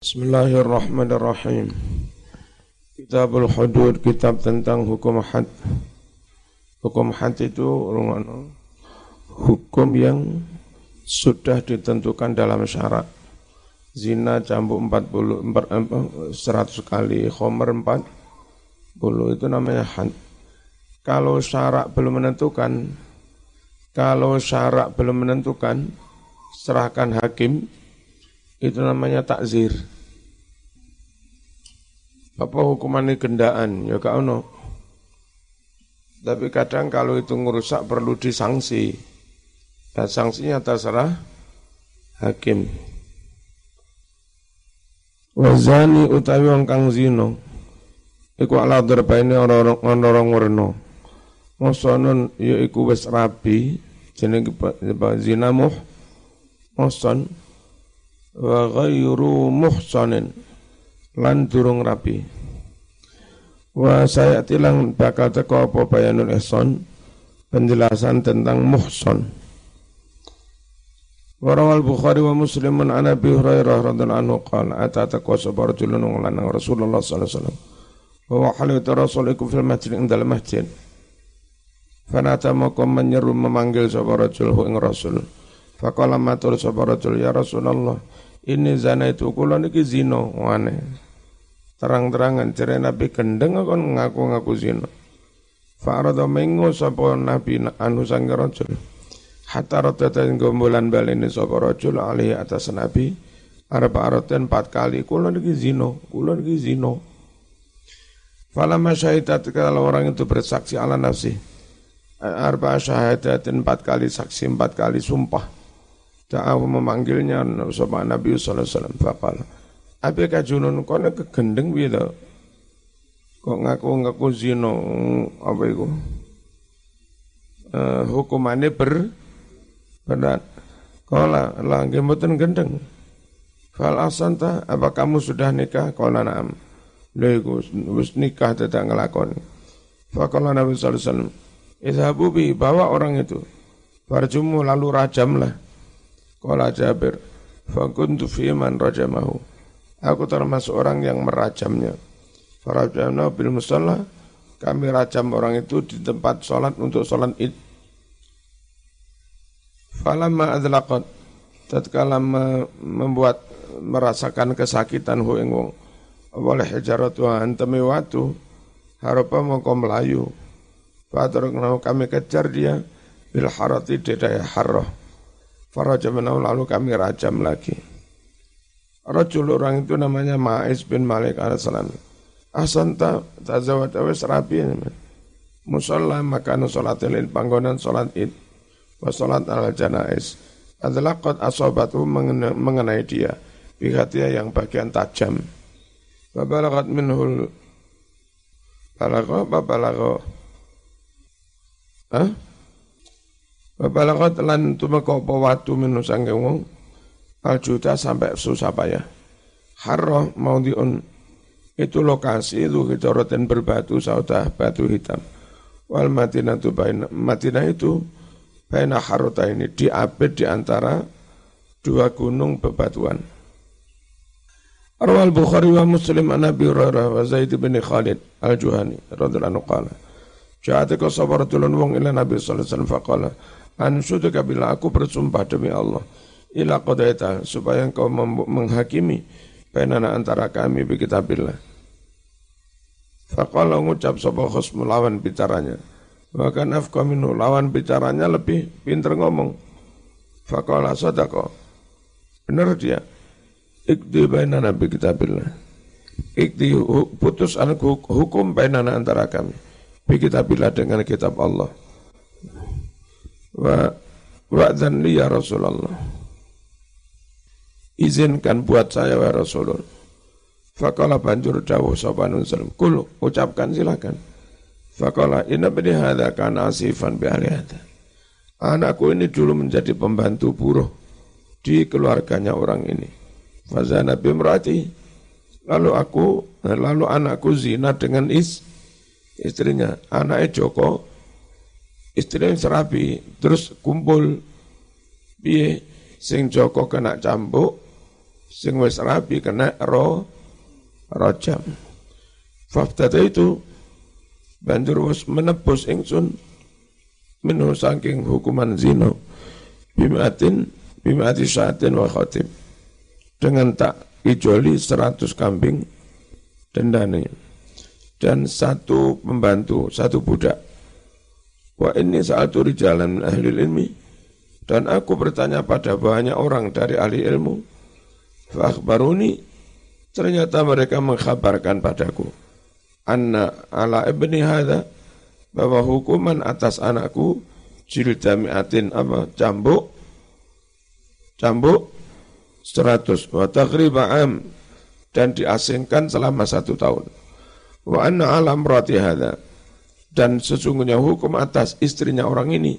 Bismillahirrahmanirrahim. Kitabul Hudud, kitab tentang hukum had. Hukum had itu hukum yang sudah ditentukan dalam syarat. Zina cambuk 40 100 kali, khomer 40 itu namanya had. Kalau syarat belum menentukan, kalau syarat belum menentukan, serahkan hakim, itu namanya takzir. Apa hukumannya gendaan? Ya kau no. Tapi kadang kalau itu ngerusak perlu disangsi. Dan sanksinya terserah hakim. Wazani utawi wong kang zina iku ala darbaine orang-orang orang werna. Mosonon ya iku wis rabi jenenge zina muh moson wa ghairu muhsanin. Lan durung rapi. Wa saya tilang bakal teko apa bayanul ihsan? Penjelasan tentang muhsan. Warawal Bukhari wa Muslimun an Abi Hurairah radhiyallahu anhu qala ata taqwa sabar julun lan Rasulullah sallallahu alaihi wasallam. Wa halu rasul iku fil masjid ing dalem masjid. Fanata makom menyeru memanggil sapa rajul ing Rasul. Faqala matur sapa rajul ya Rasulullah ini zina itu kula niki zina wane. Terang-terangan cerai Nabi gendeng kon ngaku-ngaku zina. Fa'arada mengo sapa Nabi anu sang rajul. Hatta rotatan gombolan balene sapa rajul alih atas Nabi. Arba aroten empat kali kula niki zina, kula niki zina. Falamma syahidat kalau orang itu bersaksi ala nafsi. Arba syahadat empat kali saksi, empat kali sumpah Ta'awu memanggilnya sama Nabi sallallahu alaihi wasallam faqal. Abi kajunun kono kegendeng piye to? Kok ngaku-ngaku zina apa iku? Uh, hukumannya ber berat. Kala langge mboten gendeng. Fal asanta apa kamu sudah nikah? Kala na'am. Lha iku wis nikah tidak ngelakoni. Faqala Nabi sallallahu alaihi wasallam, "Izhabu bi bawa orang itu." Farjumu lalu rajamlah Kala Jabir, fakuntu fi man rajamahu. Aku termasuk orang yang merajamnya. Farajamna bil musalla, kami rajam orang itu di tempat sholat untuk sholat id. Falamma adlaqat, tatkala membuat merasakan kesakitan hu ing wong oleh hijaratu antemi watu harapa mongko melayu Fatrukna kami kejar dia bil harati dedaya harroh Farajamnahu lalu kami rajam lagi. Rajul orang itu namanya Ma'is bin Malik alaihissalam. Asanta tazawat awis rapi. Musalla makanu sholat lil panggonan sholat id. Wa sholat al janais. Adalah qad asobatu mengenai dia. Bihatia yang bagian tajam. Babalagat minhul balago, babalago. Hah? Babalakat lan tumeka apa watu minu sangge wong aljuta sampai susah payah. Harroh diun itu lokasi itu kecorotan berbatu saudah batu hitam. Wal Madinah itu baina, Madinah itu baina harota ini diapit di antara dua gunung bebatuan. Arwal Bukhari wa Muslim an Nabi Hurairah wa Zaid bin Khalid al-Juhani radhiyallahu anhu qala Ja'atika sabaratulun wong ila Nabi sallallahu alaihi wasallam faqala Ansuduka bila aku bersumpah demi Allah ila qadaita supaya engkau menghakimi bainana antara kami bi kitabillah. Faqala ngucap sapa khusmu lawan bicaranya. Bahkan afqa minhu lawan bicaranya lebih pinter ngomong. Faqala sadaqa. Benar dia. Ikdi bainana bi kitabillah. Ikdi putus hukum bainana antara kami. Bi dengan kitab Allah wa wa'dzan li ya Rasulullah. Izinkan buat saya wa Rasulullah. Fakala banjur dawuh sapa sallam. Kul ucapkan silakan. Fakala inna bini hadha kana asifan bi. Anakku ini dulu menjadi pembantu buruh di keluarganya orang ini. Fazana bimrati. Lalu aku, lalu anakku zina dengan is, istrinya. Anaknya Joko istrinya serabi terus kumpul. Piye? Sing Joko kena cambuk Sing wis rabi kena ro rojam. Faftata itu banjur wis menebus ingsun minhu saking hukuman zino bimatin bimati saatin wa khatib. Dengan tak ijoli seratus kambing dendane. Dan satu pembantu, satu budak. Wa ini saat turi jalan ahli ilmi. Dan aku bertanya pada banyak orang dari ahli ilmu. Fa'akhbaruni ternyata mereka mengkhabarkan padaku. Anna ala ibni hadha bahwa hukuman atas anakku jamiatin apa cambuk cambuk seratus. Wa am dan diasingkan selama satu tahun. Wa anna alam rati hadha dan sesungguhnya hukum atas istrinya orang ini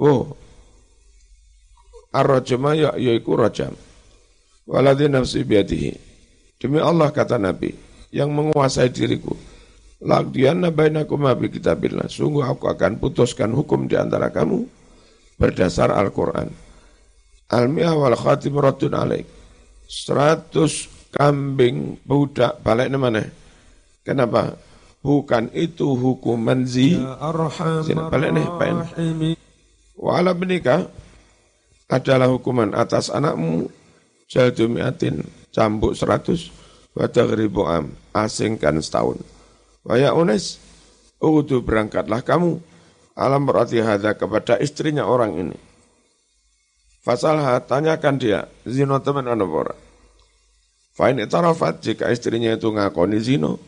oh ar-rajma ya yaiku rajam waladhi nafsi biadihi demi Allah kata Nabi yang menguasai diriku Lagdianna bainakum bi kitabillah. Sungguh aku akan putuskan hukum di antara kamu berdasar Al-Quran. Al-mi'ah wal khatim ratun alaik. Seratus kambing budak balik mana? Kenapa? Bukan itu hukuman zi. Ya balik nih, Wa ala benika adalah hukuman atas anakmu jaldu mi'atin cambuk seratus wa am asingkan setahun. Waya Unes, Udu berangkatlah kamu alam berarti hadha kepada istrinya orang ini. Fasalha tanyakan dia, zino teman anda orang. Fain tarafat jika istrinya itu ngakoni zino,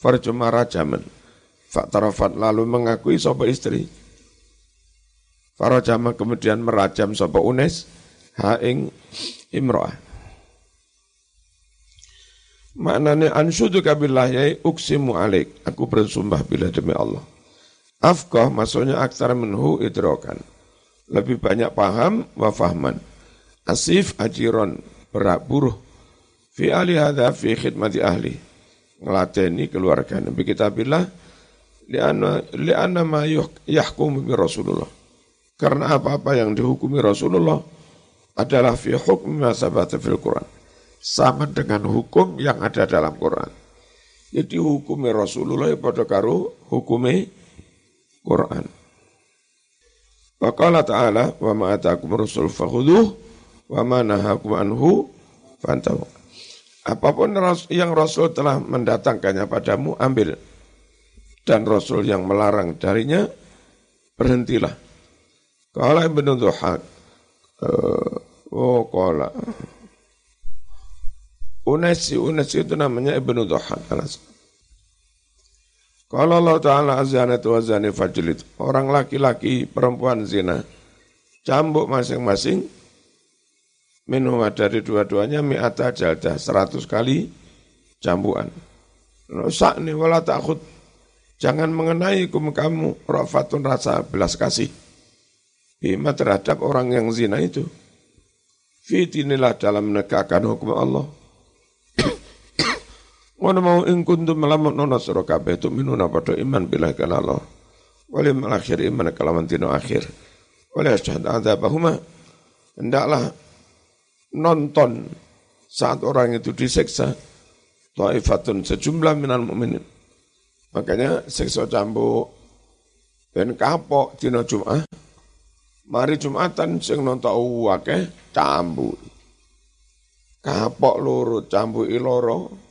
farjuma rajaman. tarafat lalu mengakui sopa istri. Farajama kemudian merajam sopa unes, haing imro'ah. Maknanya ansudu kabillah yai uksimu alik. Aku bersumpah bila demi Allah. Afkah maksudnya aksara menhu idrokan. Lebih banyak paham wa fahman. Asif ajiron berak buruh. Fi ahli hadha fi khidmati ahli. Ngelateni keluarga Nabi kitabillah. Lianna, lianna ma yahkum bi Rasulullah. Karena apa-apa yang dihukumi Rasulullah adalah fi hukmi ma sabata fil Quran sama dengan hukum yang ada dalam Quran. Jadi hukumnya Rasulullah pada karo hukumnya Quran. Wa qala ta'ala wa ma atakum rasul fakhuduh wa ma nahakum anhu. Apa pun yang Rasul telah mendatangkannya padamu, ambil. Dan Rasul yang melarang darinya, berhentilah. Kala Ibn Duhak, uh, oh kala, Unes, si Unes itu namanya Ibnu Dhuhan Kalau Allah Ta'ala azanatu azani fajlid. Orang laki-laki, perempuan zina. Cambuk masing-masing. Minum dari dua-duanya mi'ata jaldah. Seratus kali cambukan. Rusak nih wala takut. Jangan mengenai kum kamu rafatun rasa belas kasih. Bima terhadap orang yang zina itu. Fitinilah dalam menegakkan hukum Allah Ngono mau ing kuntum melamun nona sira kabeh tu minuna padha iman bila kana Allah. Wali akhir iman kalawan dino akhir. Wali asyhad adzabahuma. Hendaklah nonton saat orang itu diseksa. Taifatun sejumlah minal mukminin. Makanya seksa cambuk dan kapok dina Jumat. Mari Jumatan sing nonton akeh cambuk. Kapok loro cambuki loro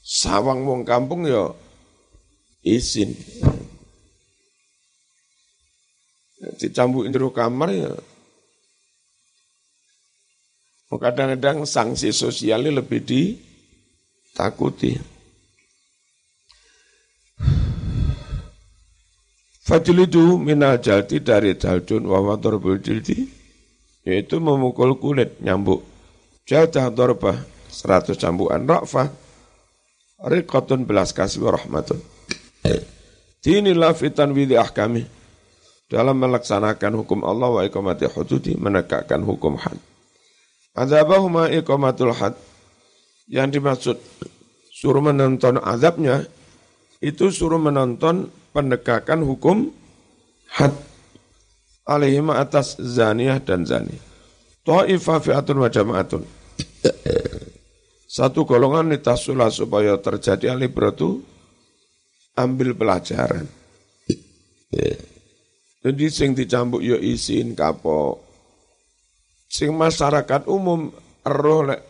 Sawang wong kampung ya izin. Dicambuk jero kamar ya. Kadang-kadang sanksi sosialnya lebih ditakuti. Fajlidu minal jalti dari jaldun wa jildi yaitu memukul kulit nyambuk. Jaldah dorbah seratus cambukan ra'fah Riqatun belas kasih rahmatun. Dinilah fitan widi ahkami. Dalam melaksanakan hukum Allah wa ikamati hududi, menegakkan hukum had. Azabahuma ikamatul had. Yang dimaksud suruh menonton azabnya, itu suruh menonton penegakan hukum had. Alaihima atas zaniyah dan zani. Ta'ifah fi'atun wa jama'atun. Satu golongan nitasulah supaya terjadi alibratu ambil pelajaran. Jadi sing dicambuk yo isin kapok. Sing masyarakat umum roh lek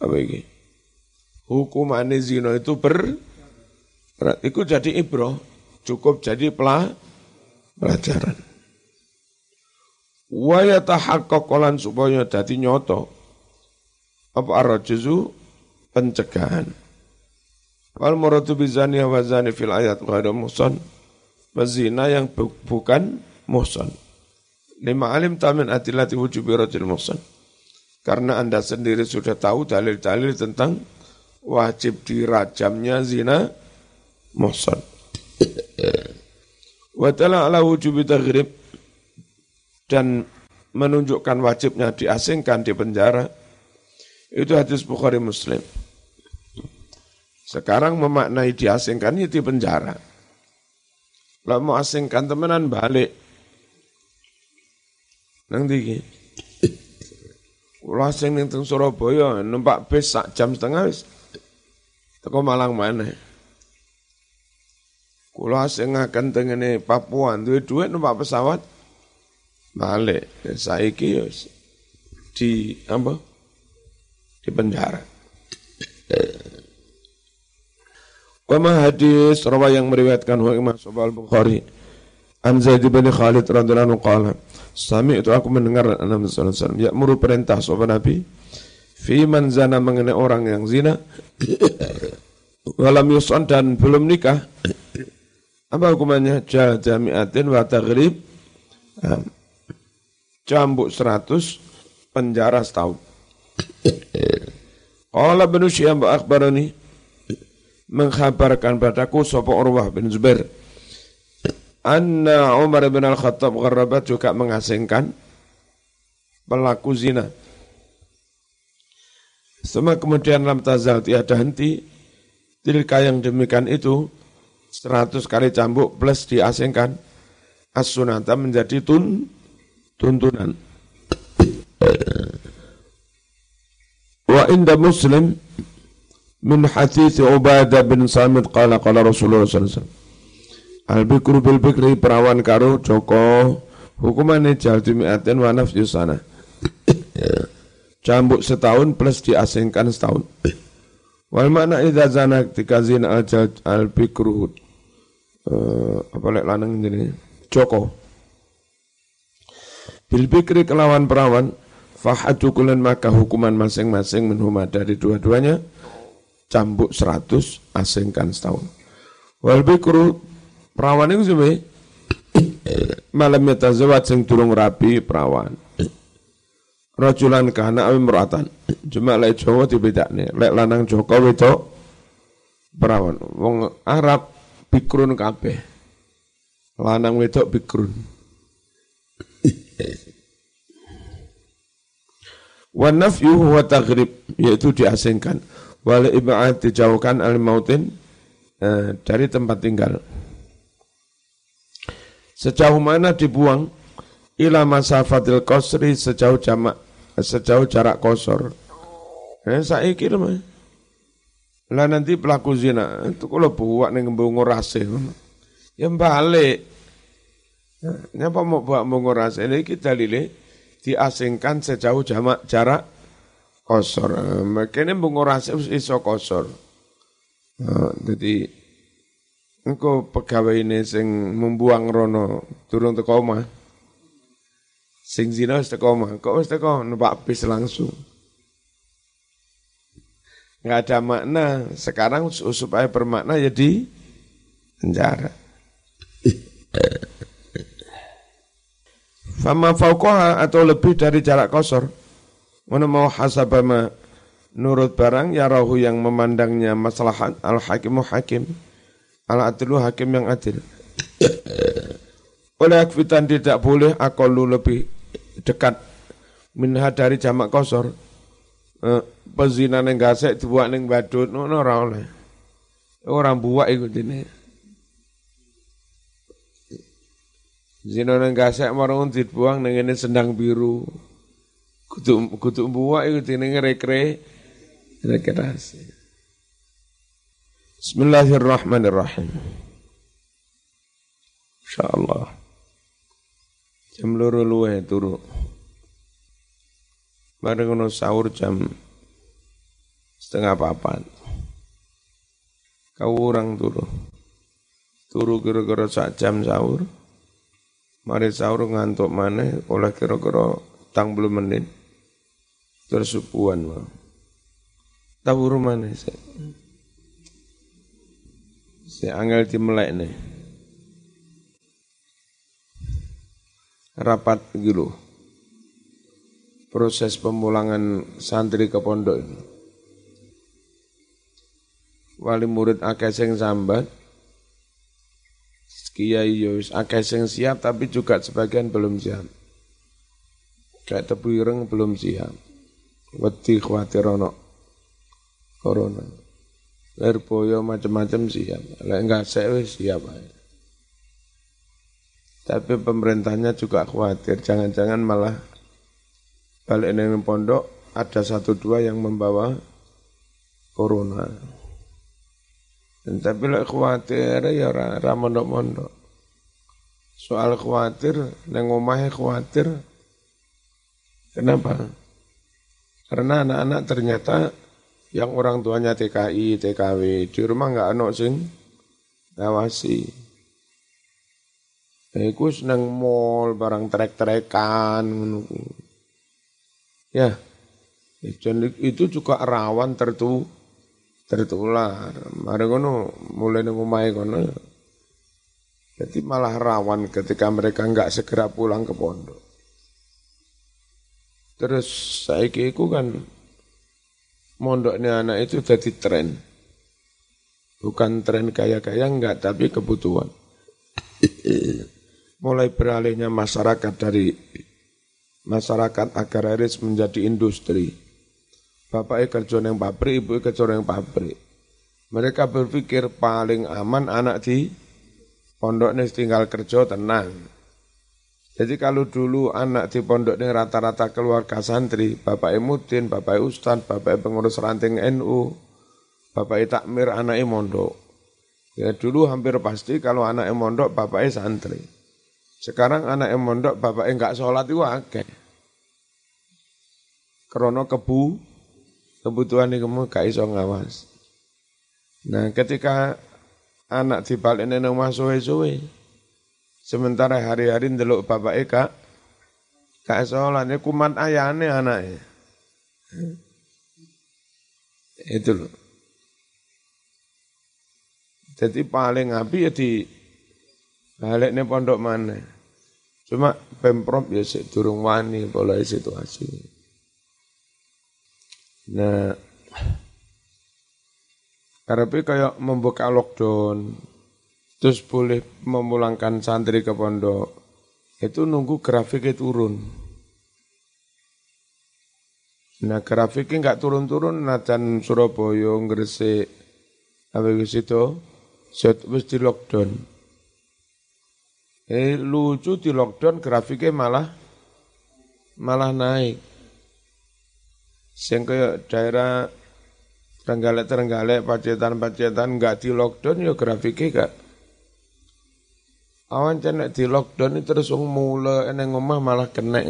apa iki? Hukumane zina itu ber itu jadi ibroh, cukup jadi pelah, pelajaran. Wa yatahaqqaqan supaya dadi nyoto. Apa arrajuzu pencegahan. Wal muradu bizani wa zani fil ayat ghairu muhsan. Bezina yang bu bukan muhsan. Lima alim tamin atilati wujubi rajul muhsan. Karena anda sendiri sudah tahu dalil-dalil tentang wajib dirajamnya zina muhsan. Wa ala wujubi taghrib dan menunjukkan wajibnya diasingkan di penjara. Itu hadis Bukhari Muslim. Sekarang memaknai diasingkan itu di penjara. Kalau mau asingkan temenan balik. Nang diki. Kalau asing ning Surabaya numpak bis sak jam setengah wis. Teko Malang mana? Kalau asing akan tengene Papua duwe duit numpak pesawat balik. Saiki di apa? Di penjara. Wama hadis rawa yang meriwayatkan wa Imam Al Bukhari. An Zaid bin Khalid radhiyallahu anhu qala, Sami itu aku mendengar Nabi sallallahu alaihi wasallam. Ya'muru perintah sahabat Nabi fi man zana mengenai orang yang zina walam yuson dan belum nikah. Apa hukumannya? Jal jami'atin wa taghrib cambuk seratus penjara setahun. Qala bin Syihab akhbarani mengkhabarkan padaku sapa Urwah bin Zubair anna Umar bin Al-Khattab Gharrabat juga mengasingkan pelaku zina. Semua kemudian lam tazal tiada henti tilka yang demikian itu seratus kali cambuk plus diasingkan as-sunata menjadi tun tuntunan. Wa inda muslim min hadis Ubadah bin Samit qala qala Rasulullah sallallahu Al bikru bil bikri perawan karo Joko. Hukumane jaldi mi'atin wa nafsu sana cambuk setahun plus diasingkan setahun. Wal makna idza zana ketika zina al, al bikru. Uh, apa lek lanang ini? Joko. Bil bikri kelawan perawan fahadu kulan maka hukuman masing-masing minhuma dari dua-duanya cambuk seratus, asingkan setahun. Wal bikru perawan itu sih malam zawat sing turung rapi perawan. Rajulan kana awi muratan. Cuma lek Jawa dibedakne. Lek lanang Joko wedok perawan. Wong Arab bikrun kabeh. Lanang wedok bikrun. Wa nafyu huwa taghrib yaitu diasingkan wal ib'ad dijauhkan al mautin eh, dari tempat tinggal. Sejauh mana dibuang ila masafatil qasri sejauh jamak sejauh jarak kosor. Eh saiki lho Lah nanti pelaku zina itu kalau buat ning mbungo rase Ya balik. Nyapa mau buat mbungo rase ini kita dalile diasingkan sejauh jamak jarak kosor. Makanya mengurasi iso kosor. Jadi engkau pegawai ini sing membuang rono turun ke koma. Sing zina wis teko omah, kok wis teko numpak bis langsung. Enggak ada makna. Sekarang supaya bermakna jadi penjara. Fama fauqaha atau lebih dari jarak kosor Mana mau hasabama nurut barang ya rahu yang memandangnya masalah al hakimu hakim al adlu hakim yang adil. Oleh akfitan tidak boleh akolu lebih dekat minha dari jamak kosor. Eh, pezina neng gasek dibuat neng badut, no, no oleh. Orang buat ikut ini. Zina neng gasek marung dibuang neng ini sendang biru. kudu kudu buah itu jenenge rekre rekreasi. Bismillahirrahmanirrahim. Insyaallah. Jam loro luwe turu. Mari ngono sahur jam setengah papan. Kau orang turu. Turu kira-kira sak jam sahur. Mari sahur ngantuk mana oleh kira-kira tang belum menit. Terus subuhan mah. Tahu rumah nih Saya angel nih. Rapat gitu proses pemulangan santri ke pondok ini. Wali murid akeh sing sambat, kiai yus akeh sing siap tapi juga sebagian belum siap. Kayak tebu ireng belum siap. Wedi khawatir ono corona. Ler boyo macam-macam siap. Lek enggak saya siap. Tapi pemerintahnya juga khawatir jangan-jangan malah balik neng pondok ada satu dua yang membawa corona. Dan tapi lek khawatir ya ora ra mondok-mondok. Soal khawatir neng omahe khawatir. Kenapa? Karena anak-anak ternyata yang orang tuanya TKI, TKW di rumah nggak ada sing ngawasi. Iku seneng mall barang trek-trekan Ya, itu juga rawan tertu tertular. Mari kono mulai nunggu mai kono. Jadi malah rawan ketika mereka nggak segera pulang ke pondok. Terus saya iku kan mondoknya anak itu jadi tren. Bukan tren kaya-kaya enggak, tapi kebutuhan. Mulai beralihnya masyarakat dari masyarakat agraris menjadi industri. Bapak kerja yang pabrik, ibu kerja yang pabrik. Mereka berpikir paling aman anak di pondok ini tinggal kerja tenang. Jadi kalau dulu anak di pondok ini rata-rata keluarga santri, bapak Mudin, bapak Ustad, bapak pengurus ranting NU, bapak takmir anak mondok. Ya dulu hampir pasti kalau anak mondok bapak santri. Sekarang anak yang mondok bapak enggak sholat itu akeh. Krono kebu, kebutuhan ini kamu gak iso ngawas. Nah ketika anak dibalik ini rumah suwe-suwe, sementara hari-hari ndelok bapak eka, gak sholat, ini kumat ayane anaknya. Itu loh. Jadi paling api ya di balik nih pondok mana. Cuma Pemprov ya durung wani pola situasi. Nah, karena kayak membuka lockdown, terus boleh memulangkan santri ke pondok, itu nunggu grafiknya turun. Nah grafiknya nggak turun-turun, najan Surabaya, Gresik, apa gitu, wis di lockdown. Eh lucu di lockdown grafiknya malah malah naik. Kaya daerah Terenggalek-terenggalek, pacetan-pacetan nggak di lockdown ya grafiknya gak. Awan cenek di lockdown terus mula eneng ngomah malah kena.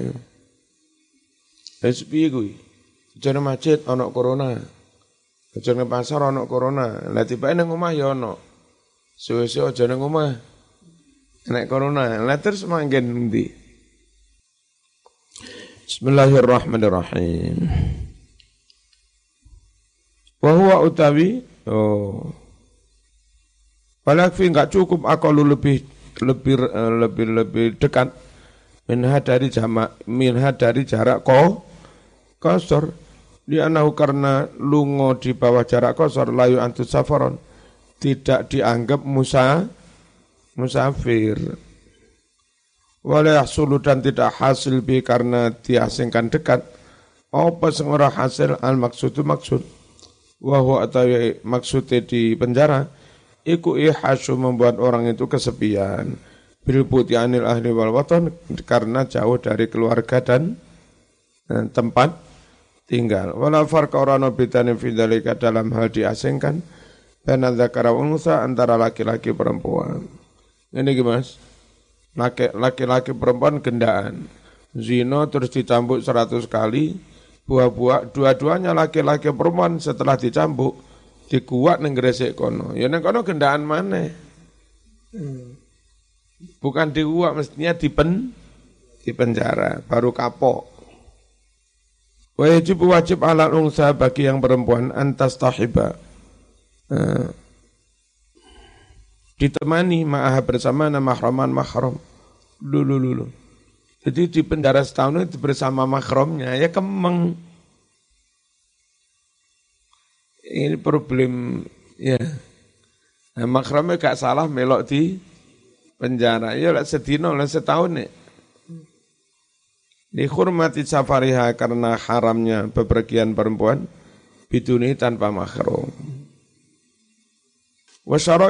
Wis piye kuwi? Jane macet ana corona. Jane pasar ana corona. Lah tiba eneng omah ya ana. Suwe-suwe aja nang omah. Nek corona, lah terus manggen ndi? Bismillahirrahmanirrahim. Wa huwa utawi oh. Walakfi enggak cukup akalu lebih lebih lebih lebih dekat minha dari jamak minha dari jarak ko kosor di anahu karena lungo di bawah jarak kosor layu antus safaron tidak dianggap musa musafir. Wala yahsulu dan tidak hasil bi karena diasingkan dekat. Apa sing ora hasil al maksudu maksud. Wa huwa atawi maksudnya di penjara iku ihasu membuat orang itu kesepian bil anil ahli wal watan karena jauh dari keluarga dan eh, tempat tinggal. Wala farqa ora bedane fi dalam hal diasingkan baina dzakara unsa antara laki-laki perempuan. Ini gimana? Laki-laki perempuan gendaan. Zino terus dicambuk seratus kali, buah-buah dua-duanya laki-laki perempuan setelah dicambuk dikuat neng gresik kono. Ya neng kono gendaan mana? Hmm. Bukan diuak mestinya dipen di penjara baru kapok. Wajib wajib ala unsa bagi yang perempuan antas tahiba. Uh, ditemani ma'aha bersama nama mahraman mahram. Lulu lulu. Jadi di penjara setahun itu bersama mahramnya ya kemeng. Ini problem ya. Nah, mahramnya gak salah melok di penjara. Ya lah sedino lah setahun nih. Dihormati safariha karena haramnya bepergian perempuan biduni tanpa mahram.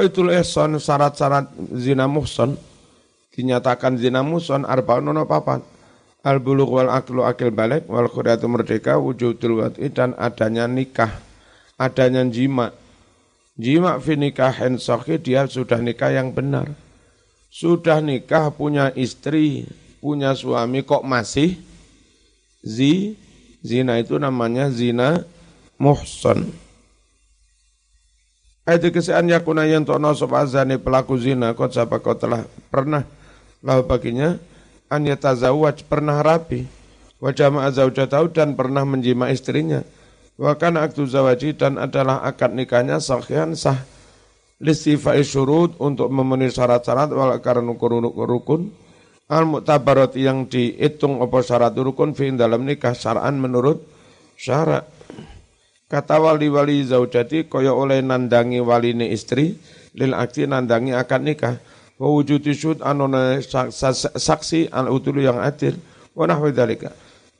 itu ihsan syarat-syarat zina muhsan dinyatakan zina muhsan arba'un nono papat. Al bulugh wal aklu akil balik wal khuriyatu merdeka wujudul wat'i dan adanya nikah, adanya jima. Jima fi nikahin sahih dia sudah nikah yang benar. Sudah nikah punya istri, punya suami kok masih zi? Zina itu namanya zina muhsan. Ayat kesean yakuna yang tono azani pelaku zina kau siapa kau telah pernah? Lalu baginya an yatazawaj pernah rapi. Wajah tahu dan pernah menjima istrinya wa kana aktu zawaji dan adalah akad nikahnya sahihan sah listifai syurut untuk memenuhi syarat-syarat wal karena rukun. Al muktabarat yang dihitung apa syarat rukun fi dalam nikah syar'an menurut syarat kata wali-wali zaujati kaya oleh nandangi waline istri lil akti nandangi akad nikah. Wa wujudi syud anona saksi al utul yang adil. Wa nahwi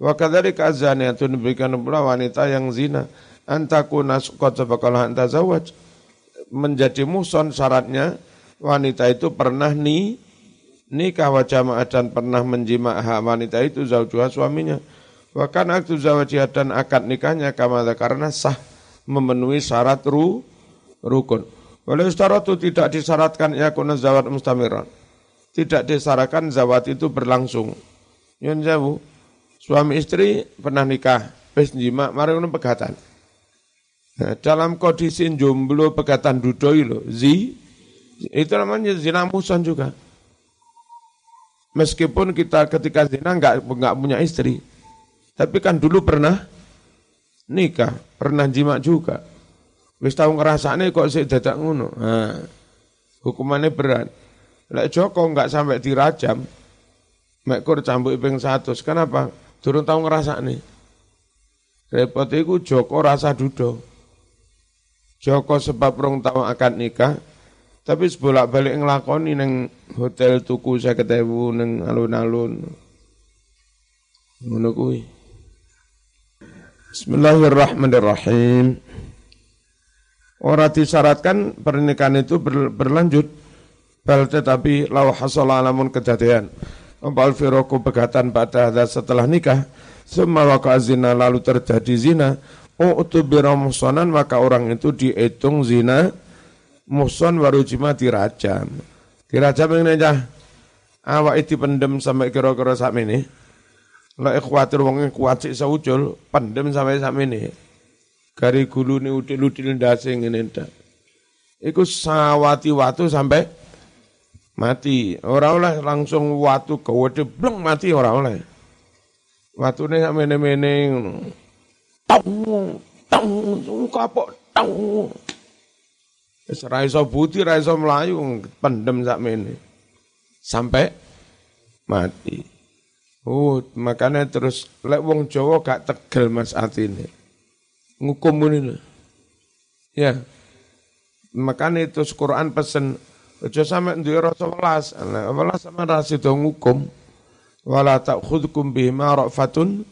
wa kadzalika azaniyatun berikan pula wanita yang zina antakuna qad sabaqala antazawaj menjadi muson syaratnya wanita itu pernah ni nikah wa jamaah dan pernah menjima hak wanita itu zaujuha suaminya. Bahkan aktu zawajiyah dan akad nikahnya kamada karena sah memenuhi syarat ru, rukun. Oleh itu tidak disyaratkan ya kuna zawat mustamiran. Tidak disyaratkan zawat itu berlangsung. Yang jauh, suami istri pernah nikah, pes jima, mari pegatan. Nah, dalam kondisi jomblo pegatan dudoi lo, zi, itu namanya zina musan juga. Meskipun kita ketika zina nggak nggak punya istri, tapi kan dulu pernah nikah, pernah jima juga. Wis tahu ngerasane kok sih dadak ngono. Nah, hukumannya berat. Lek Joko nggak sampai dirajam, mekur cambuk ping satu. Kenapa? Turun tahu ngerasane. Repot iku Joko rasa dudo. Joko sebab rong tau akad nikah, tapi sebolak balik ngelakoni neng hotel tuku saya ketemu neng alun-alun. Ngono Bismillahirrahmanirrahim. Orang disyaratkan pernikahan itu berlanjut, bal tetapi law hasala alamun kejadian. Ambal firoku pegatan pada setelah nikah, semua waka zina lalu terjadi zina, U'tubira muhsanan maka orang itu dihitung zina muhsan warujima dirajam. Dirajam ini aja. Awak itu pendem sampai kira-kira saat ini. Lah khawatir wong kuat sik saucul, pendem sampai saat ini. Gari gulu ni util-util ndase ngene ndak. Iku sawati watu sampai mati. Ora oleh langsung watu gawede bleng mati ora oleh. Watune sak mene-mene ngono. Tang tang kapok tang wis ra iso budi ra iso mlayu pendem sakmene sampai mati. Oh makanya terus lek wong Jawa gak tegel Mas atine. Ngukum ini ya. Makanya itu Quran pesen aja sampe duwe rasa welas welas sama rasa itu ngukum wala ta'khudhukum bima rafatun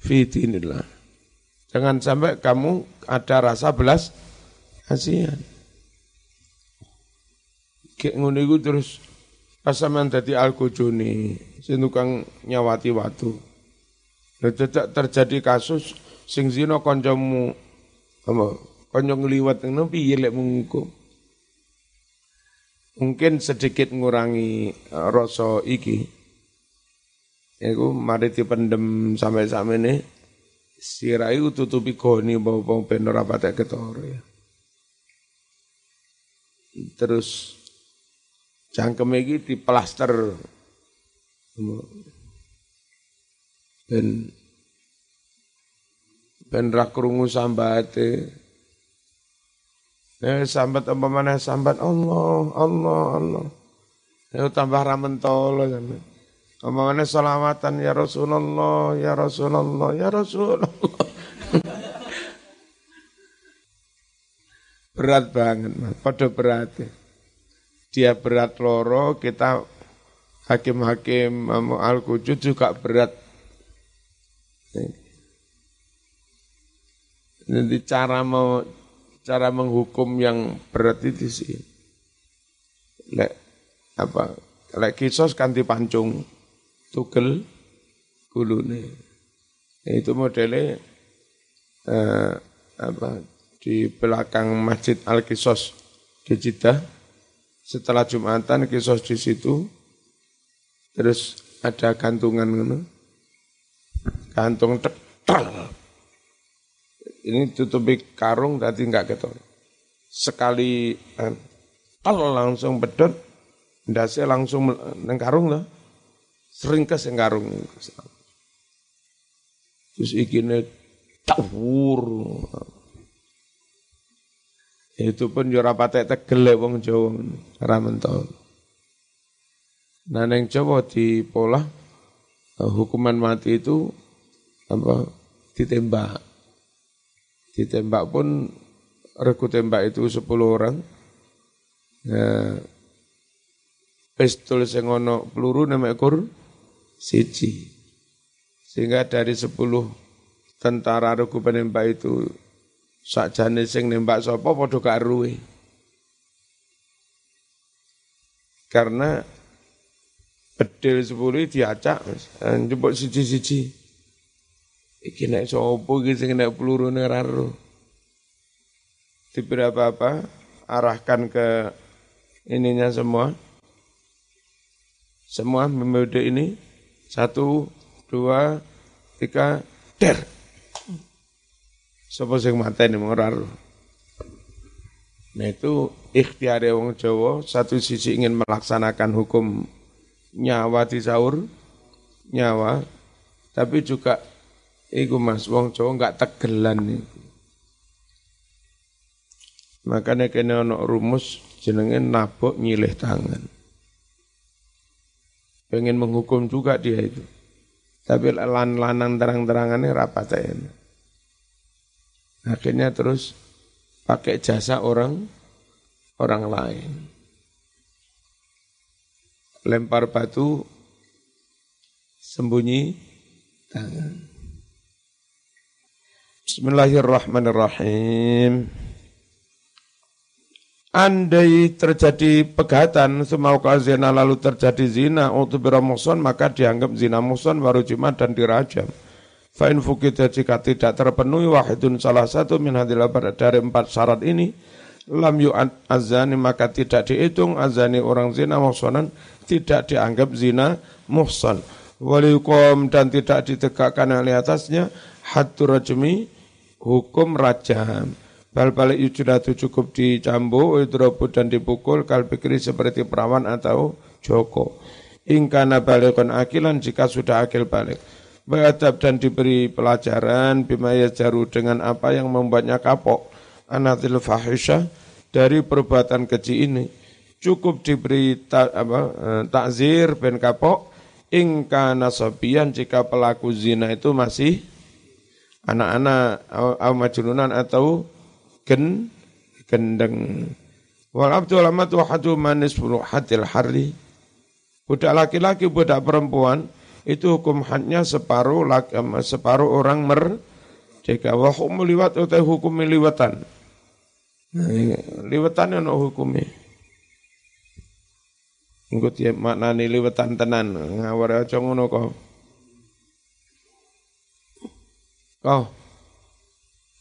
fi dinillah Jangan sampai kamu ada rasa belas kasihan. Kayak ngono terus pas sampean dadi alkojone, sing tukang nyawati watu. Tidak terjadi kasus sing zina kancamu apa kanca ngliwat ngono piye lek menghukum. Mungkin sedikit ngurangi uh, rasa iki. Iku mari dipendem sampai-sampai ini sirai tutupi goni bawa ben ora patek ya. Terus cangkem iki diplaster ben ben ra krungu sambate Ya sambat apa mana sambat Allah Allah Allah. Ya tambah ra mentolo kan. Apa salamatan ya Rasulullah ya Rasulullah ya Rasulullah. berat banget, mas. pada berat. Dia berat loro, kita hakim-hakim al-kujud juga berat. Jadi cara mau cara menghukum yang berat itu sih. Lek apa? Lek kisos kan dipancung tugel gulune. Itu modelnya eh, apa di belakang Masjid Al Kisos di Jeddah. Setelah Jumatan Kisos di situ, terus ada gantungan gitu. Gantung tetal. Ini tutupi karung tadi enggak ketor. Sekali eh, tal langsung bedot, ndase langsung neng karung lah. Sering ke karung. Terus ikine tawur. Itu pun yo ora patek tegel wong Jawa ora mentol. Nah neng Jawa di pola eh, hukuman mati itu apa ditembak. Ditembak pun regu tembak itu 10 orang. Ya, pistol sing ana peluru nama ekor siji. Sehingga dari 10 tentara regu penembak itu sakjane sing nembak sapa padha karuwe. Karena bedil sepuluh diacak, njupuk siji-siji. Iki nek sapa iki sing nek peluru ora ro. Diberi apa-apa, arahkan ke ininya semua. Semua memode ini. Satu, dua, tiga, der. Sapa sing mateni ora Nah itu ikhtiar wong Jawa satu sisi ingin melaksanakan hukum nyawa di sahur nyawa tapi juga iku Mas wong Jawa enggak tegelan nih. Makanya kena ono rumus jenenge nabok nyilih tangan. Pengen menghukum juga dia itu. Tapi lan lanang terang-terangannya rapat aja. Akhirnya terus pakai jasa orang orang lain. Lempar batu sembunyi tangan. Bismillahirrahmanirrahim. Andai terjadi pegatan semau zina lalu terjadi zina untuk muson maka dianggap zina muson baru jimat dan dirajam. Fa'in fukita jika tidak terpenuhi wahidun salah satu min dari empat syarat ini, lam yu'ad azani maka tidak dihitung azani orang zina muhsanan, tidak dianggap zina muhsan. Waliukom dan tidak ditegakkan oleh atasnya hatu rajmi hukum rajam. Bal balik yujudatu cukup dicambu, idrobu dan dipukul, kalbikri seperti perawan atau joko. Ingkana balikon akilan jika sudah akil balik beradab dan diberi pelajaran bimaya jaru dengan apa yang membuatnya kapok anatil fahisha dari perbuatan keji ini cukup diberi ta, eh, takzir ben kapok ingka nasobian jika pelaku zina itu masih anak-anak au majnunan atau gen gendeng. Wal abdul amat wa hadu manis hadil harli. Budak laki-laki budak perempuan itu hukum hadnya separuh separuh orang merdeka wa hukum liwat atau hukum liwatan. Liwatan yang hukumnya Nggut ya maknani liwatan tenan. Ngawar aja ngono kok Oh.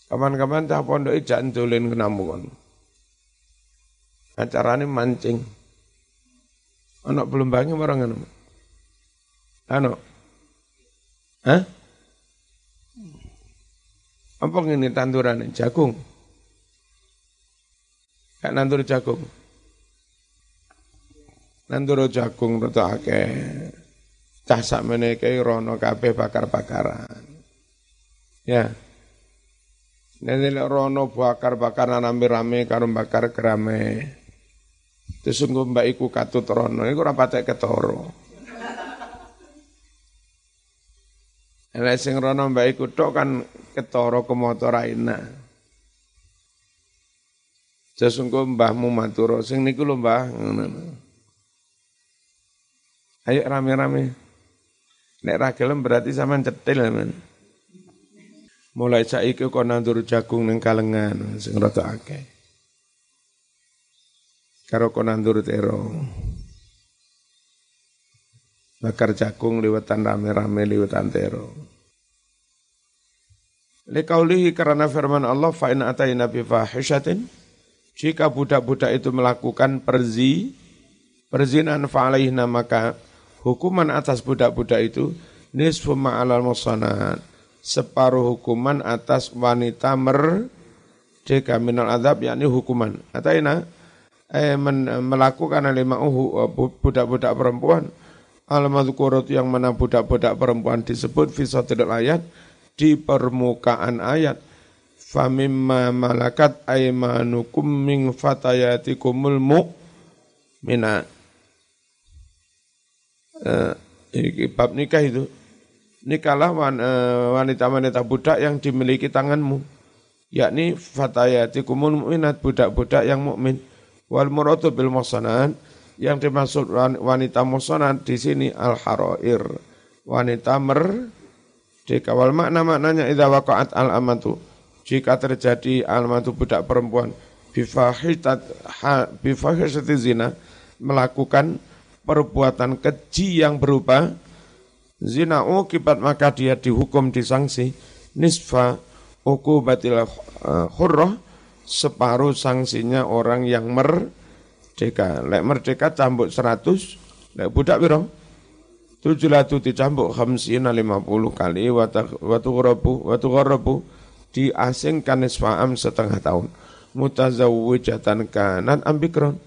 Kapan-kapan cah pondok ijak dolen kenamu kon. Acarane mancing. Anak belum bangun orang anu. Ano? Hah? Apa ini tanduran jagung? Kayak nandur jagung. Nandur jagung rada akeh. Cah sak meneke rono kabeh bakar-bakaran. Ya. Nanti rono bakar-bakaran rame-rame karo bakar kerame. Terus sungguh mbak iku katut rono, iku ora patek ketoro. Nek sing rono mbak iku tok kan ketoro ke motor enak. Sesungguh mbahmu maturo, sing niku lho mbah. Ayo rame-rame. Nek ra berarti sama cetil men. Mulai saiki kok nandur jagung ning kalengan sing rada akeh karo konandur tero. Bakar jagung liwetan rame-rame liwetan tero. Likaulihi karena firman Allah fa'in atayna bi fahishatin jika budak-budak itu melakukan perzi perzinan fa'alaihna maka hukuman atas budak-budak itu nisfu ma'alal musanat separuh hukuman atas wanita merdeka minal adab yakni hukuman. Atayna eh, men, melakukan alima'uhu eh, budak-budak perempuan. Al-madhkurat yang mana budak-budak perempuan disebut fisatil ayat di permukaan ayat. Famimma malakat aimanukum min fatayatikumul mu'minat uh, ini bab nikah itu nikahlah eh, wanita-wanita budak yang dimiliki tanganmu. Yakni fatayatikumul mu'minat budak-budak yang mukmin. Wal muradu bil muhsanat yang dimaksud wanita muhsanat di sini al harair wanita merdeka wal makna maknanya idza waqa'at al amatu jika terjadi al amatu budak perempuan bifahisat bifahishati zina melakukan perbuatan keji yang berupa zina ukibat maka dia dihukum disangsi nisfa ukubatil khurrah separuh sanksinya orang yang merdeka. Lek merdeka cambuk 100, lek budak piro? Tujuh latu dicambuk khamsina lima puluh kali watu gharabu watu gharabu diasingkan nisfa'am setengah tahun. Mutazawwijatan kanan ambikron.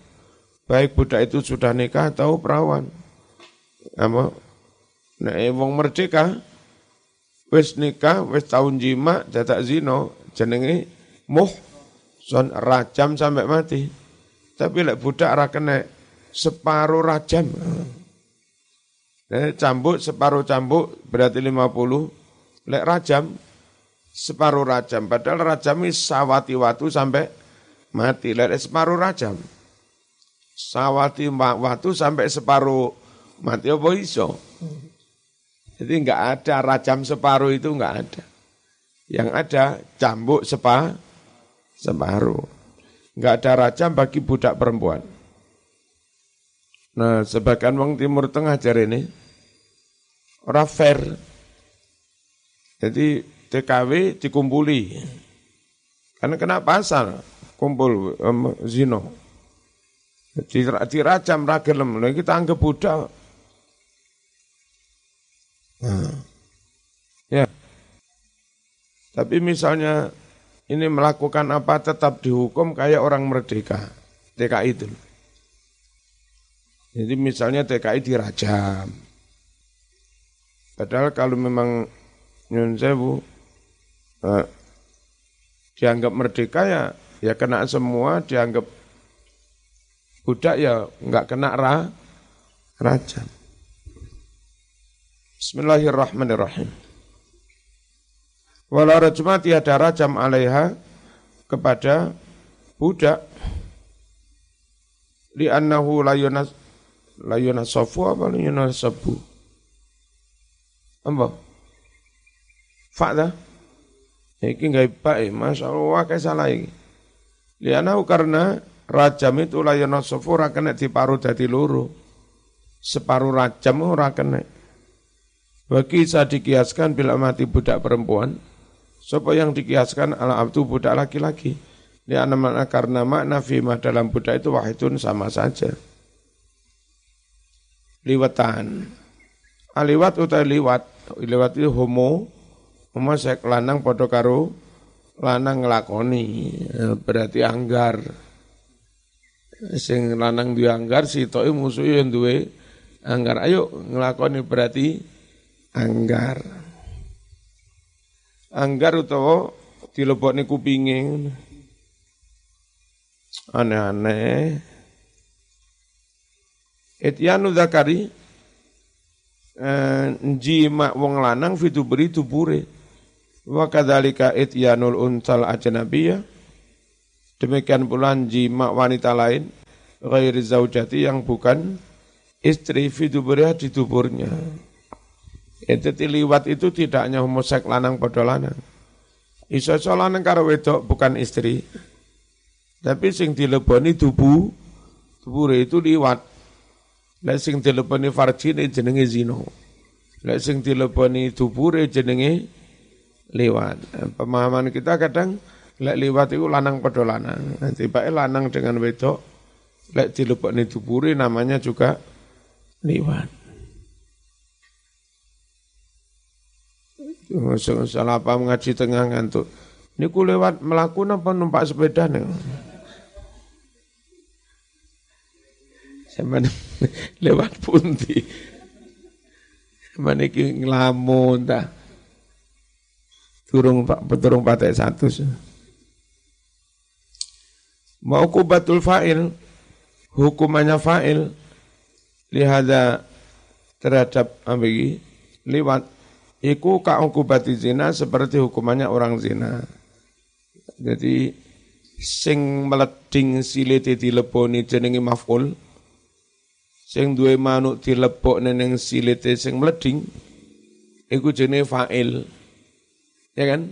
Baik budak itu sudah nikah atau perawan. Apa? Nah, wong merdeka wis nikah, wis tahun jima, dadak zino, jenenge muh son rajam sampai mati. Tapi lek budak ra kena separuh rajam. Nah, cambuk separuh cambuk berarti 50. Lek rajam separuh rajam. Padahal rajam ini sawati watu sampai mati. Lek separuh rajam. Sawati watu sampai separuh mati apa iso? Jadi enggak ada rajam separuh itu enggak ada. Yang ada cambuk separuh separuh. Enggak ada rajam bagi budak perempuan. Nah, sebagian wong Timur Tengah jari ini ora fair. Jadi TKW dikumpuli. Karena kena pasal kumpul um, zino. Dirajam ragelem, kita anggap budak. Nah. Ya. Tapi misalnya ini melakukan apa tetap dihukum kayak orang merdeka. TKI itu. Jadi misalnya TKI dirajam. Padahal kalau memang Nyun Sewu eh, dianggap merdeka ya ya kena semua, dianggap budak ya nggak kena ra, rajam. Bismillahirrahmanirrahim. Wala rajma tiada rajam alaiha kepada budak. Li annahu la yunas la yunasafu apa la yunasabu? Apa? Fakta? Iki enggak baik Masya Allah kayak salah iki. Li annahu karena rajam itu la yunasafu ora kena diparu dadi loro. Separuh rajam ora kena bagi bisa dikiaskan bila mati budak perempuan Sapa yang dikiaskan ala abdu budak laki-laki. Di mana karena makna fima dalam budak itu wahidun sama saja. Liwatan. Aliwat utai liwat. Liwat itu homo. Homo sek lanang podo karo lanang ngelakoni. Berarti anggar. Sing lanang dianggar si toi musuh yang duwe anggar. Ayo ngelakoni berarti anggar. Anggar utawa dilebokne kupinge. Aneh-aneh. Etianu zakari eh, jima wong lanang beri tubure. Wa kadzalika ityanul untal ajnabiyah. Demikian pula jima wanita lain ghairi zaujati yang bukan istri fiduburiha di tuburnya. Itu liwat itu tidak hanya homosek lanang pada lanang. Iso lanang karo wedok bukan istri. Tapi sing dileboni tubuh, tubuh itu liwat. Lek sing dileboni farjine jenenge zina. Lek sing dileboni tubure jenenge liwat. Pemahaman kita kadang lek liwat itu lanang padha lanang. Nanti bae lanang dengan wedok lek dileboni tubure namanya juga liwat. Salah apa mengaji tengah ngantuk. Ini ku lewat melakukan apa numpak sepeda nih? Sama lewat punti. Sama niki ngelamun ta. Turung pak peturung patek satu. Mau kubatul fa'il, hukumannya fa'il, lihada terhadap ambigi, lewat, iku ka'ukubati zina seperti hukumannya orang zina. Jadi, sing meleding siliti dileboni jenengi maf'ul, sing duwe manuk dilepok neneng silite sing mleding iku jenenge fa'il. Ya kan?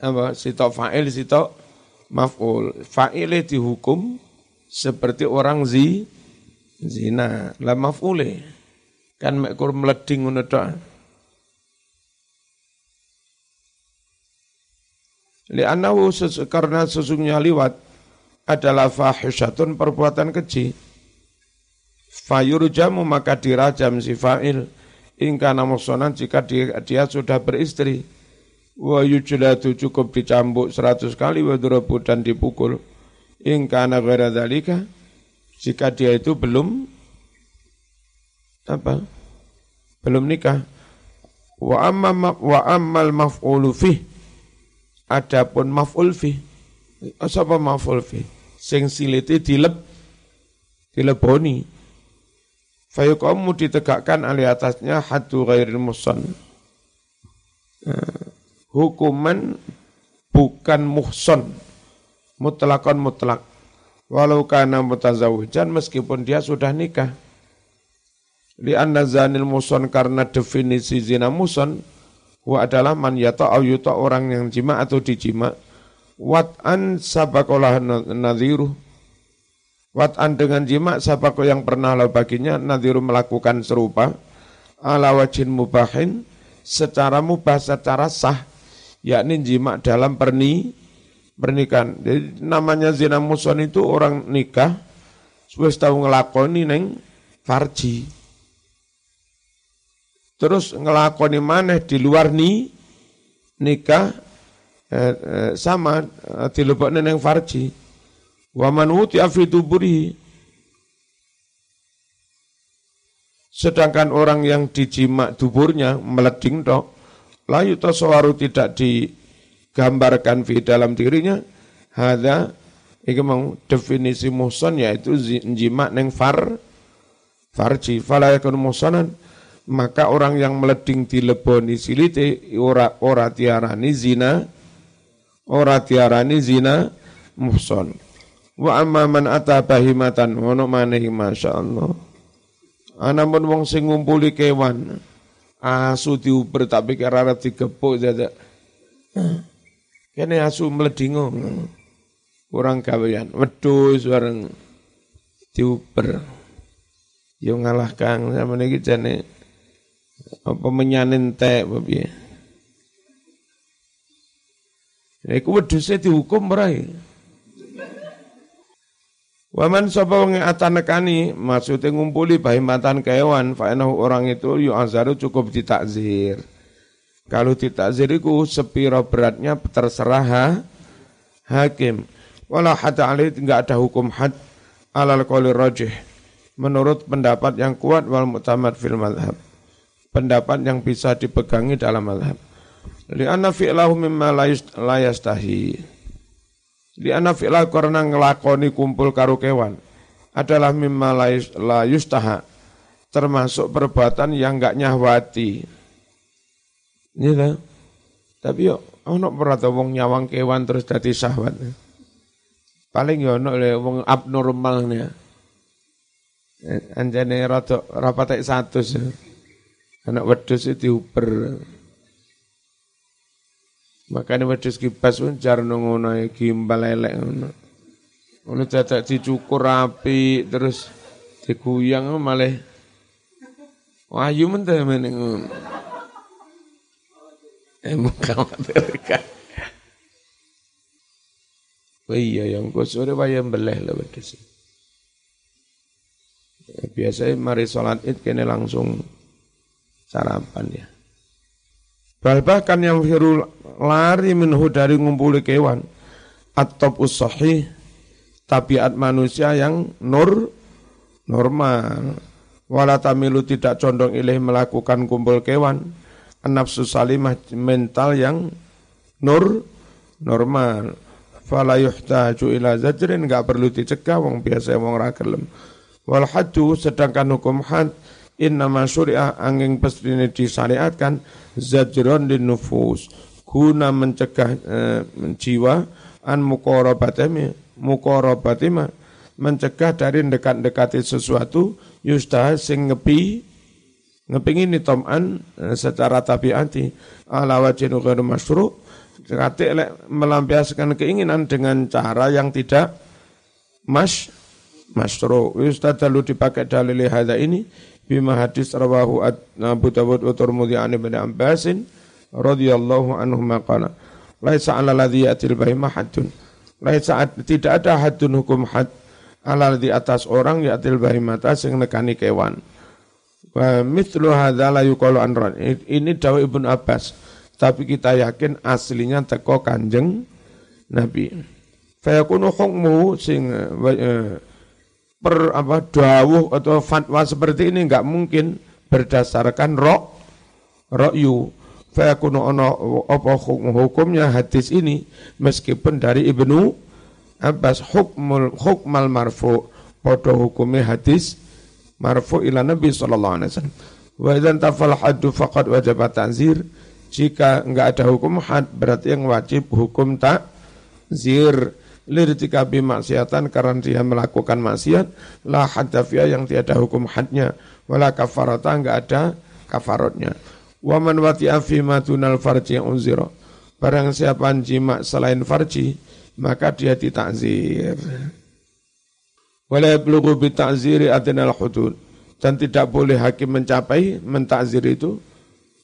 Apa? Sitok fa'il sitok maf'ul. Fa'ile dihukum seperti orang zi zina. La maf'ule kan mekur meleding ngono tok Li'annahu karena sesungguhnya liwat adalah fahisyatun perbuatan keji Fayurjamu maka dirajam si fa'il ingka namusonan jika dia, dia sudah beristri. Wa yujlatu cukup dicambuk seratus kali wa dan dipukul. Ingka nagara dalika jika dia itu belum apa? Belum nikah. Wa amma wa ammal maf'ulu fih. Adapun maf'ul fih. Apa maf'ul fih? Sing siliti dileb dileboni Fayuqamu ditegakkan alih atasnya hadu ghairil musan. Nah, hukuman bukan muhson. Mutlakon mutlak. Walau kana mutazawijan meskipun dia sudah nikah. Li anna zanil muson karena definisi zina muson wa adalah man yata au yuta orang yang jima atau dijima wat'an sabakolah nadhiruh Wat'an dengan jima siapa yang pernah lalu baginya nadiru melakukan serupa ala wajin mubahin secara mubah secara sah yakni jima dalam perni pernikahan. Jadi namanya zina muson itu orang nikah wis tahu ngelakoni neng farji. Terus ngelakoni mana di luar ni nikah eh, eh, sama eh, dilebokne neng farji. Wa man Sedangkan orang yang dijimak tuburnya meleding tok, layu taswaru tidak digambarkan di dalam dirinya, hada iki mau definisi muhson yaitu jimak neng far farji. Fala yakun muhsonan maka orang yang meleding di leboni silite ora ora tiarani zina ora tiarani zina muhson Wa amma man ata bahimatan ngono maneh masyaallah. Anamun wong sing ngumpuli kewan asu diuber tapi kira digepuk dadak. Kene asu mledingo. Kurang gawean. Wedhus bareng diuber. Yo ngalah Kang sama niki jane apa menyanin teh piye. Iku wedhuse dihukum berai. Waman sapa wong atanekani maksudnya ngumpuli bahimatan kewan fa orang itu yu azaru cukup ditakzir. Kalau ditakzir itu sepiro beratnya terserah ha, hakim. Wala hatta alih enggak ada hukum had alal qawli rajih. Menurut pendapat yang kuat wal mutamad fil madhab. Pendapat yang bisa dipegangi dalam madhab. Lianna fi'lahu mimma la yastahi. Di anak fi'la karena ngelakoni kumpul karo kewan adalah mimma la yustaha termasuk perbuatan yang enggak nyahwati. Ini lah. Tapi yo ono pernah wong nyawang kewan terus dadi syahwat. Paling yo ono le wong abnormalnya. Anjane rada rapatek satu Anak wedhus itu diuber. Makanya wedhus kipas pun jar ngono gimbal elek ngono. Ngono dadak dicukur rapi terus diguyang malah wahyu mentah meneng ngono. Eh mengkhawatirkan. Oh iya yang sore wayang beleh lah wedhus. Biasanya mari sholat id kene langsung sarapan ya. Bahkan yang firul lari minhu dari ngumpuli kewan. Atop usohi tabiat manusia yang nur normal. Walatamilu tidak condong ilih melakukan kumpul kewan. Nafsu salimah mental yang nur normal. Fala yuhtaju ila zajrin enggak perlu dicegah wong biasa wong ra gelem. Wal sedangkan hukum had innama syuri'ah angin ini disyariatkan zajron di nufus. Guna mencegah e, jiwa an mukorobatimi mukorobatima mencegah dari dekat-dekati sesuatu yustah sing ngepi ngepingin tom'an e, secara tabiati. Ala wajin ghairu masyru' Kati melampiaskan keinginan dengan cara yang tidak mas masro. Ustadz lalu dipakai dalil hadza ini bima hadis rawahu Abu Dawud wa Tirmidzi an Ibnu Abbas radhiyallahu anhu maqala laisa 'ala ladzi yatil bahima haddun. Laisa tidak ada haddun hukum had ala di atas orang yatil bahimata sing nekani kewan. Wa mithlu hadza la yuqalu an ini dawuh Ibnu Abbas tapi kita yakin aslinya teko Kanjeng Nabi. Fayakunu hukmu sing uh, per apa dawuh atau fatwa seperti ini enggak mungkin berdasarkan rok rokyu. Fayakunu ono apa hukumnya hadis ini meskipun dari Ibnu Abbas hukmul hukmal marfu pada hukumnya hadis marfu ila Nabi sallallahu alaihi wasallam. Wa idzan tafal haddu faqad wajib ta'zir. Jika enggak ada hukum had berarti yang wajib hukum takzir lirtikabi maksiatan karena dia melakukan maksiat la haddafia yang tiada hukum hadnya wala kafarata enggak ada kafarotnya. Wa man wati'a fi madunal farji unzira. Barang siapa jima selain farji maka dia ditakzir. Wala yablughu bi ta'ziri adnal hudud. Dan tidak boleh hakim mencapai mentakzir itu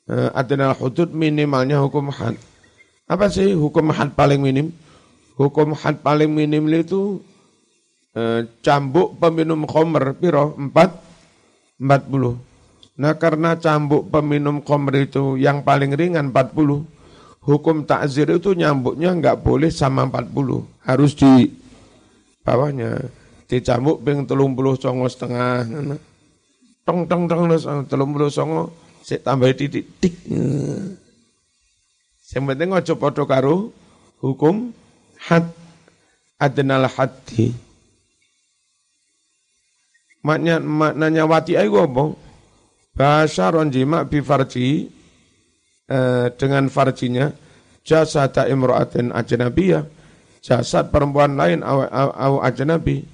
uh, adnal hudud minimalnya hukum had. Apa sih hukum had paling minim hukum had paling minim itu eh, cambuk peminum khomer piro? Empat? Empat puluh. Nah karena cambuk peminum khomer itu yang paling ringan empat puluh. Hukum takzir itu nyambuknya nggak boleh sama empat puluh. Harus di bawahnya. Dicambuk ping telung puluh songo setengah tong tong tong telung puluh songo saya tambah titik tik yang penting ojo podo karo hukum had adnal haddi. Maknanya maknanya wati ayo apa? Bahasa ronjima bi farji eh, dengan farjinya jasad imra'atin ajnabiyah. Jasad perempuan lain aw, aw, aw ajnabi.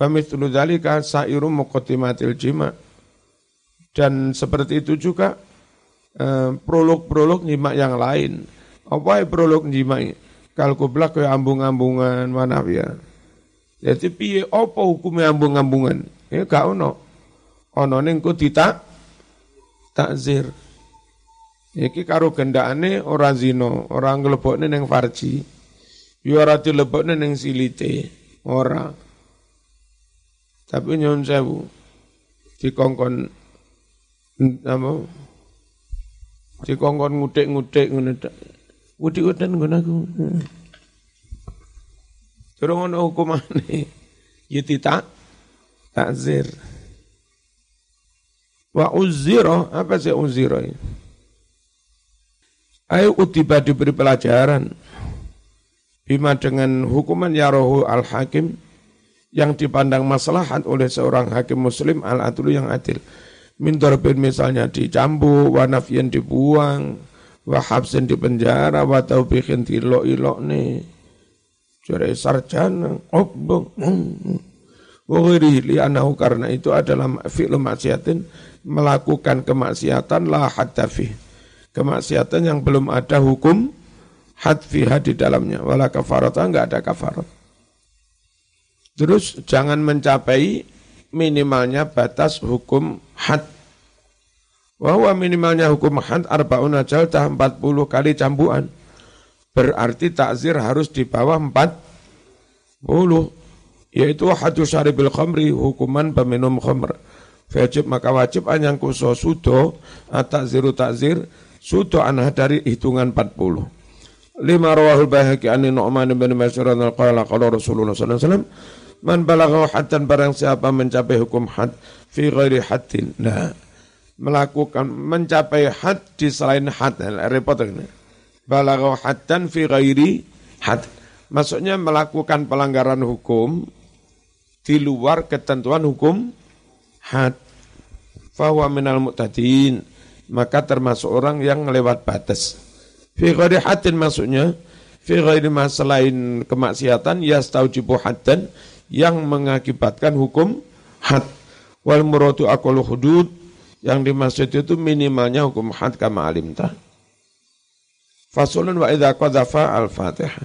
Famithlu dzalika sairu muqaddimatil jima. Dan seperti itu juga eh, prolog-prolog nyimak yang lain. Apa prolog nyimak? Kalau kublak kaya ambung-ambungan mana ya. Jadi piye apa hukumnya ambung-ambungan? Ya gak ono. Ono ning ku ditak takzir. Iki karo gendakane ora zina, ora nglebokne ning farji. Ya ora dilebokne ning silite, ora. Tapi nyun sewu dikongkon apa? Dikongkon ngutik-ngutik ngono tok. Udik-udan ngono aku. Durung ono hukumane. Ya tak takzir. Wa uzira, apa sih uzira ini? Ayo utiba diberi pelajaran. Bima dengan hukuman ya rohu al-hakim yang dipandang maslahat oleh seorang hakim muslim al-adlu yang adil. Min misalnya dicambu, wa nafyan dibuang, wa habsin di penjara, wa taubikin ilok-ilok nih. Jadi sarjana, obong. Wa li anahu karena itu adalah fi'lu maksiatin melakukan kemaksiatan la hatta kemaksiatan yang belum ada hukum hadfiha di dalamnya. Wala kafarat, enggak ada kafarat. Terus jangan mencapai minimalnya batas hukum had. Bahwa minimalnya hukum had arbaun jaltah 40 kali cambuan. Berarti takzir harus di bawah 40. Yaitu hadu syaribil khamri, hukuman peminum khamr. Wajib maka wajib anyang kuso sudo, takziru takzir, Suto anha dari hitungan 40. Lima rawahul bahaki ani Nu'man bin Masyur qala Rasulullah wasallam man balagha haddan barang siapa mencapai hukum had fi ghairi haddin. Nah, melakukan mencapai had di selain had repot ini. Balagha haddan fi ghairi had. Maksudnya melakukan pelanggaran hukum di luar ketentuan hukum had. Fahuwa minal mu'tadin maka termasuk orang yang lewat batas. Fi ghairi hatin maksudnya, fi ghairi selain kemaksiatan yastaujibu haddan yang mengakibatkan hukum had. Wal muradu aqallu hudud yang dimaksud itu minimalnya hukum had kama alimta. Fasulun wa idza qadhafa al-Fatihah.